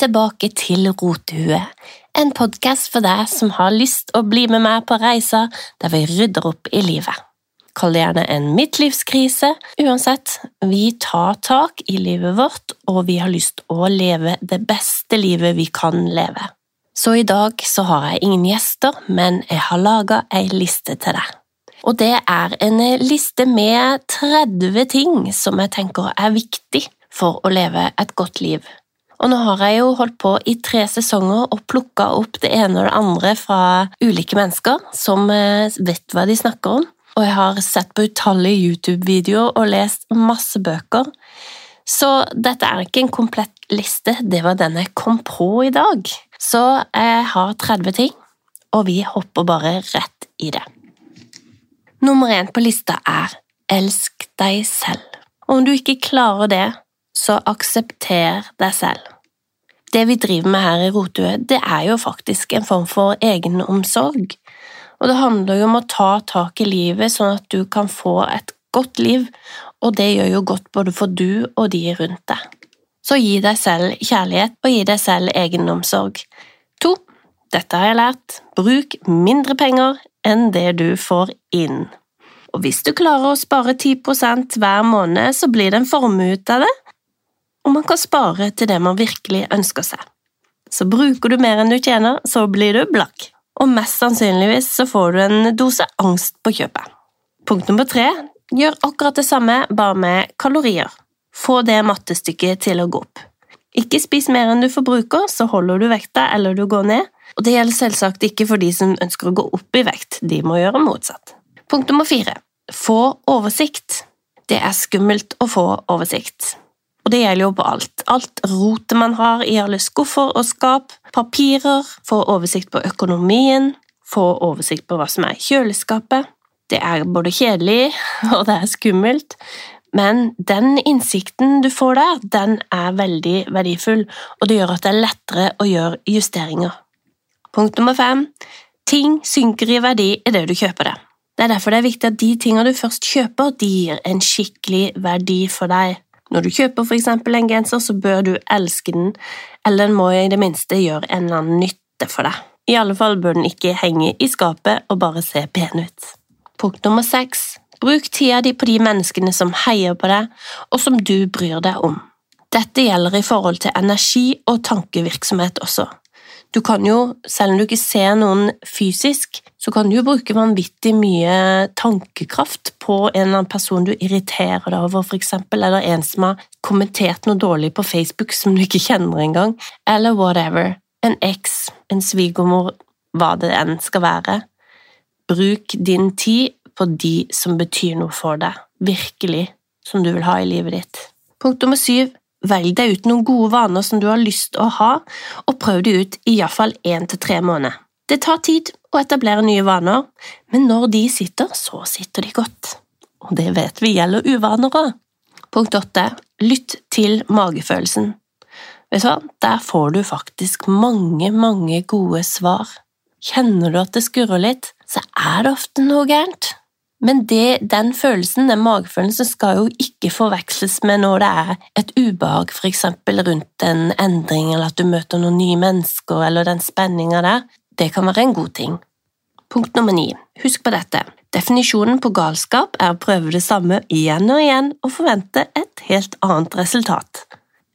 tilbake til Rotehue, en podkast for deg som har lyst å bli med meg på reiser der vi rydder opp i livet. Kall det gjerne en midtlivskrise. Uansett, vi tar tak i livet vårt, og vi har lyst å leve det beste livet vi kan leve. Så i dag så har jeg ingen gjester, men jeg har laga ei liste til deg. Og det er en liste med 30 ting som jeg tenker er viktig for å leve et godt liv. Og nå har jeg jo holdt på i tre sesonger og plukka opp det ene og det andre fra ulike mennesker som eh, vet hva de snakker om, og jeg har sett på utallige YouTube-videoer og lest masse bøker. Så dette er ikke en komplett liste, det var den jeg kom på i dag. Så jeg har 30 ting, og vi hopper bare rett i det. Nummer én på lista er elsk deg selv. Og om du ikke klarer det, så aksepter deg selv. Det vi driver med her i Rotue, det er jo faktisk en form for egenomsorg, og det handler jo om å ta tak i livet sånn at du kan få et godt liv, og det gjør jo godt både for du og de rundt deg. Så gi deg selv kjærlighet, og gi deg selv egenomsorg. To, dette har jeg lært, bruk mindre penger enn det du får inn. Og hvis du klarer å spare 10% hver måned, så blir det en formue ut av det, og man kan spare til det man virkelig ønsker seg. Så bruker du mer enn du tjener, så blir du blakk, og mest sannsynligvis så får du en dose angst på kjøpet. Punkt nummer tre gjør akkurat det samme, bare med kalorier. Få det mattestykket til å gå opp. Ikke spis mer enn du forbruker, så holder du vekta eller du går ned, og det gjelder selvsagt ikke for de som ønsker å gå opp i vekt, de må gjøre motsatt. Punkt nummer fire få oversikt. Det er skummelt å få oversikt. Og det gjelder jo på alt. Alt rotet man har i alle skuffer og skap, papirer, få oversikt på økonomien, få oversikt på hva som er i kjøleskapet. Det er både kjedelig, og det er skummelt, men den innsikten du får der, den er veldig verdifull, og det gjør at det er lettere å gjøre justeringer. Punkt nummer fem ting synker i verdi idet du kjøper det. Det er derfor det er viktig at de tingene du først kjøper, de gir en skikkelig verdi for deg. Når du kjøper for eksempel en genser, så bør du elske den, eller den må i det minste gjøre en eller annen nytte for deg. I alle fall bør den ikke henge i skapet og bare se pen ut. Punkt nummer seks Bruk tida di på de menneskene som heier på deg, og som du bryr deg om. Dette gjelder i forhold til energi og tankevirksomhet også. Du kan jo, selv om du ikke ser noen fysisk, så kan du jo bruke vanvittig mye tankekraft på en eller annen person du irriterer deg over, eksempel, eller en som har kommentert noe dårlig på Facebook som du ikke kjenner engang, eller whatever. En eks, en svigermor, hva det enn skal være. Bruk din tid på de som betyr noe for deg, virkelig, som du vil ha i livet ditt. Punkt nummer syv Velg deg ut noen gode vaner som du har lyst til å ha, og prøv de ut i iallfall én til tre måneder. Det tar tid å etablere nye vaner, men når de sitter, så sitter de godt. Og det vet vi gjelder uvaner òg. Punkt åtte lytt til magefølelsen. Vet du hva, der får du faktisk mange, mange gode svar. Kjenner du at det skurrer litt, så er det ofte noe gærent. Men det, den følelsen, den magefølelsen, skal jo ikke forveksles med når det er et ubehag, eksempel rundt en endring, eller at du møter noen nye mennesker, eller den spenninga der. Det kan være en god ting. Punkt nummer ni. Husk på dette. Definisjonen på galskap er å prøve det samme igjen og igjen og forvente et helt annet resultat.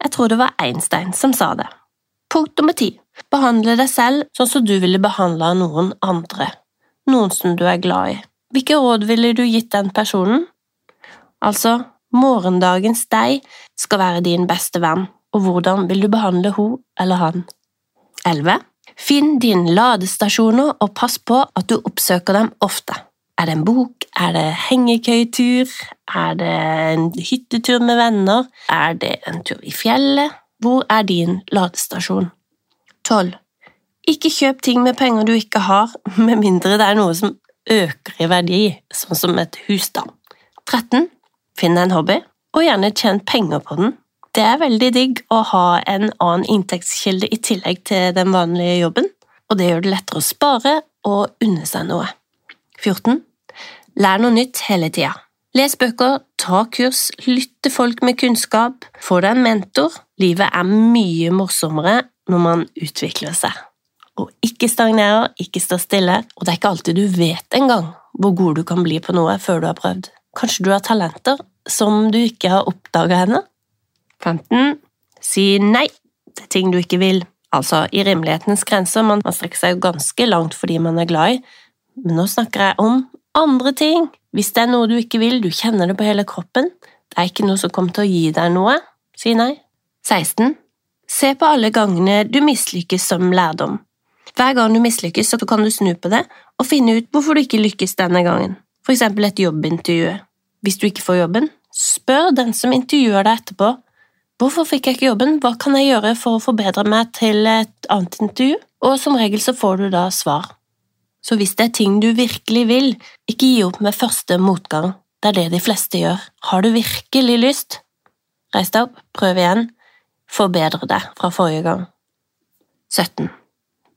Jeg tror det var Einstein som sa det. Punkt nummer ti. Behandle deg selv sånn som du ville behandla noen andre, noen som du er glad i. Hvilke råd ville du gitt den personen? Altså, morgendagens deg skal være din beste venn, og hvordan vil du behandle hun eller han? 11. Finn dine ladestasjoner og pass på at du oppsøker dem ofte. Er det en bok, er det hengekøyetur, er det en hyttetur med venner, er det en tur i fjellet? Hvor er din ladestasjon? 12. Ikke kjøp ting med penger du ikke har, med mindre det er noe som øker i verdi, sånn som et hus, da. 13. Finn en hobby, og gjerne tjen penger på den. Det er veldig digg å ha en annen inntektskilde i tillegg til den vanlige jobben, og det gjør det lettere å spare og unne seg noe. 14. Lær noe nytt hele tida. Les bøker, ta kurs, lytt til folk med kunnskap, få deg en mentor. Livet er mye morsommere når man utvikler seg. Og ikke stagnerer, ikke står stille, og det er ikke alltid du vet engang hvor god du kan bli på noe før du har prøvd. Kanskje du har talenter som du ikke har oppdaga ennå? 15. Si nei til ting du ikke vil. Altså, i rimelighetens grenser, man, strekker seg ganske langt fordi man er glad i, men nå snakker jeg om andre ting. Hvis det er noe du ikke vil, du kjenner det på hele kroppen, det er ikke noe som kommer til å gi deg noe, si nei. 16. Se på alle gangene du mislykkes som lærdom. Hver gang du mislykkes, så kan du snu på det og finne ut hvorfor du ikke lykkes denne gangen, for eksempel et jobbintervju. Hvis du ikke får jobben, spør den som intervjuer deg etterpå hvorfor fikk jeg ikke jobben, hva kan jeg gjøre for å forbedre meg til et annet intervju, og som regel så får du da svar. Så hvis det er ting du virkelig vil, ikke gi opp med første motgang, det er det de fleste gjør. Har du virkelig lyst? Reis deg opp, prøv igjen, forbedre deg fra forrige gang. 17.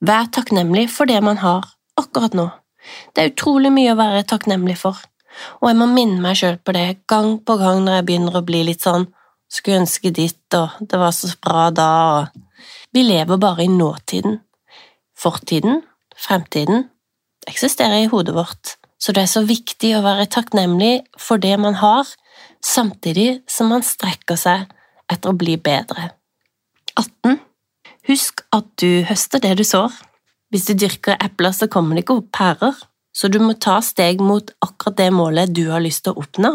Vær takknemlig for det man har akkurat nå. Det er utrolig mye å være takknemlig for, og jeg må minne meg sjøl på det gang på gang når jeg begynner å bli litt sånn skulle ønske ditt, og det var så bra da, og Vi lever bare i nåtiden. Fortiden, fremtiden, eksisterer i hodet vårt, så det er så viktig å være takknemlig for det man har, samtidig som man strekker seg etter å bli bedre. 18. Husk at du høster det du sår. Hvis du dyrker epler, så kommer det ikke opp pærer, så du må ta steg mot akkurat det målet du har lyst til å oppnå.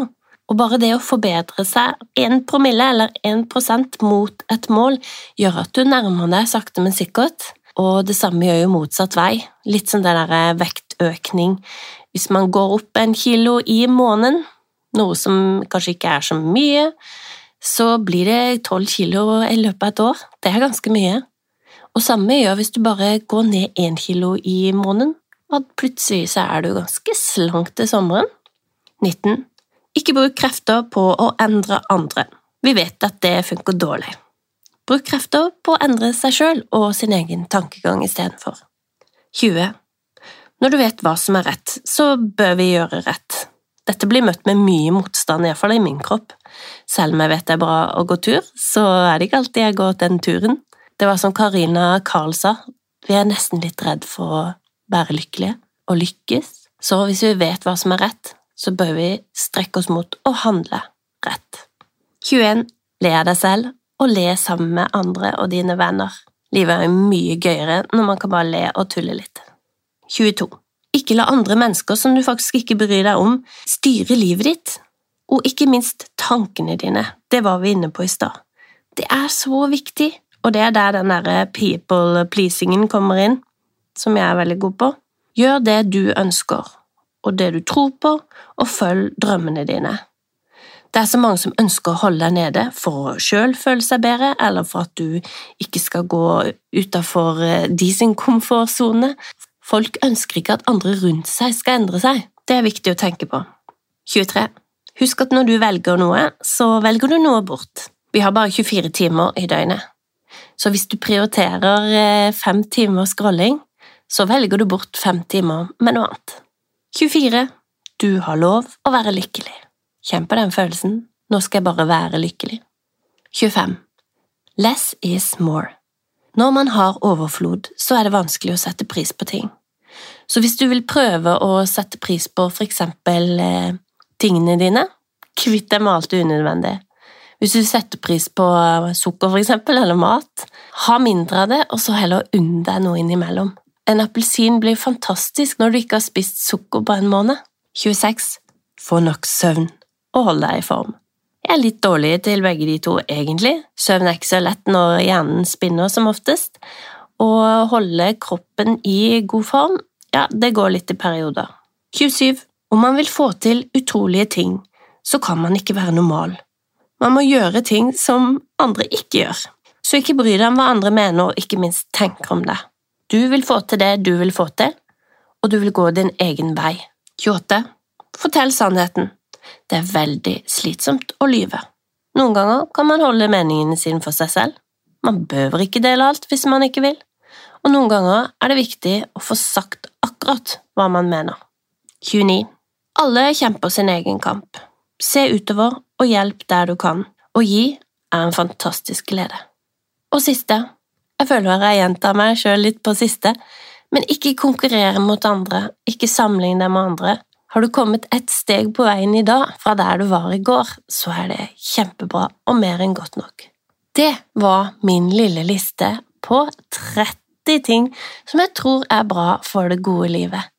Og bare det å forbedre seg én promille eller én prosent mot et mål gjør at du nærmer deg sakte, men sikkert. Og det samme gjør jo motsatt vei. Litt som den der vektøkning. Hvis man går opp en kilo i måneden, noe som kanskje ikke er så mye, så blir det tolv kilo i løpet av et år. Det er ganske mye. Og samme gjør hvis du bare går ned én kilo i måneden, at plutselig så er du ganske slank til sommeren. 19. Ikke bruk krefter på å endre andre. Vi vet at det funker dårlig. Bruk krefter på å endre seg sjøl og sin egen tankegang istedenfor. 20. Når du vet hva som er rett, så bør vi gjøre rett. Dette blir møtt med mye motstand, iallfall i min kropp. Selv om jeg vet det er bra å gå tur, så er det ikke alltid jeg går den turen. Det var som Karina Karl sa, vi er nesten litt redd for å være lykkelige og lykkes, så hvis vi vet hva som er rett, så bør vi strekke oss mot å handle rett. 21. Le av deg selv, og le sammen med andre og dine venner. Livet er mye gøyere når man kan bare le og tulle litt. 22. Ikke la andre mennesker som du faktisk ikke bryr deg om, styre livet ditt. Og ikke minst tankene dine. Det var vi inne på i stad. Det er så viktig og det er der den derre people pleasingen kommer inn, som jeg er veldig god på. Gjør det du ønsker, og det du tror på, og følg drømmene dine. Det er så mange som ønsker å holde deg nede for å sjøl føle seg bedre, eller for at du ikke skal gå utafor eh, de sin komfortsone. Folk ønsker ikke at andre rundt seg skal endre seg. Det er viktig å tenke på. 23. Husk at når du velger noe, så velger du noe bort. Vi har bare 24 timer i døgnet. Så hvis du prioriterer eh, fem timer scrolling, så velger du bort fem timer med noe annet. 24. Du har lov å være lykkelig. Kjenn på den følelsen. Nå skal jeg bare være lykkelig. 25. Less is more. Når man har overflod, så er det vanskelig å sette pris på ting. Så hvis du vil prøve å sette pris på for eksempel eh, tingene dine, kvitt deg med alt det unødvendige. Hvis du setter pris på sukker, for eksempel, eller mat, ha mindre av det, og så heller unn deg noe innimellom. En appelsin blir fantastisk når du ikke har spist sukker på en måned. 26. Få nok søvn, og hold deg i form. Jeg er litt dårlig til begge de to, egentlig. Søvn er ikke så lett når hjernen spinner, som oftest. Å holde kroppen i god form, ja, det går litt i perioder. 27. Om man vil få til utrolige ting, så kan man ikke være normal. Man må gjøre ting som andre ikke gjør. Så ikke bry deg om hva andre mener, og ikke minst tenker om det. Du vil få til det du vil få til, og du vil gå din egen vei. 28. Fortell sannheten. Det er veldig slitsomt å lyve. Noen ganger kan man holde meningene sine for seg selv. Man behøver ikke dele alt hvis man ikke vil. Og noen ganger er det viktig å få sagt akkurat hva man mener. 29. Alle kjemper sin egen kamp. Se utover og hjelp der du kan, Å gi er en fantastisk glede. Og siste, Jeg føler jeg gjentar meg sjøl litt på siste, men ikke konkurrere mot andre, ikke sammenligne deg med andre. Har du kommet ett steg på veien i dag fra der du var i går, så er det kjempebra og mer enn godt nok. Det var min lille liste på 30 ting som jeg tror er bra for det gode livet.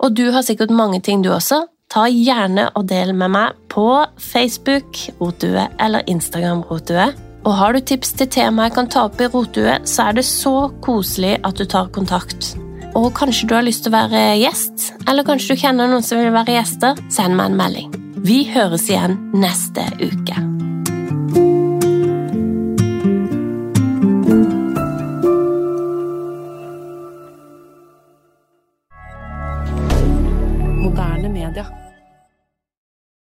Og du har sikkert mange ting du også. Ta gjerne og del med meg på Facebook Rotue eller Instagram Rotue. Og har du tips til tema jeg kan ta opp i Rotue, så er det så koselig at du tar kontakt. Og kanskje du har lyst til å være gjest, eller kanskje du kjenner noen som vil være gjester, send meg en melding. Vi høres igjen neste uke.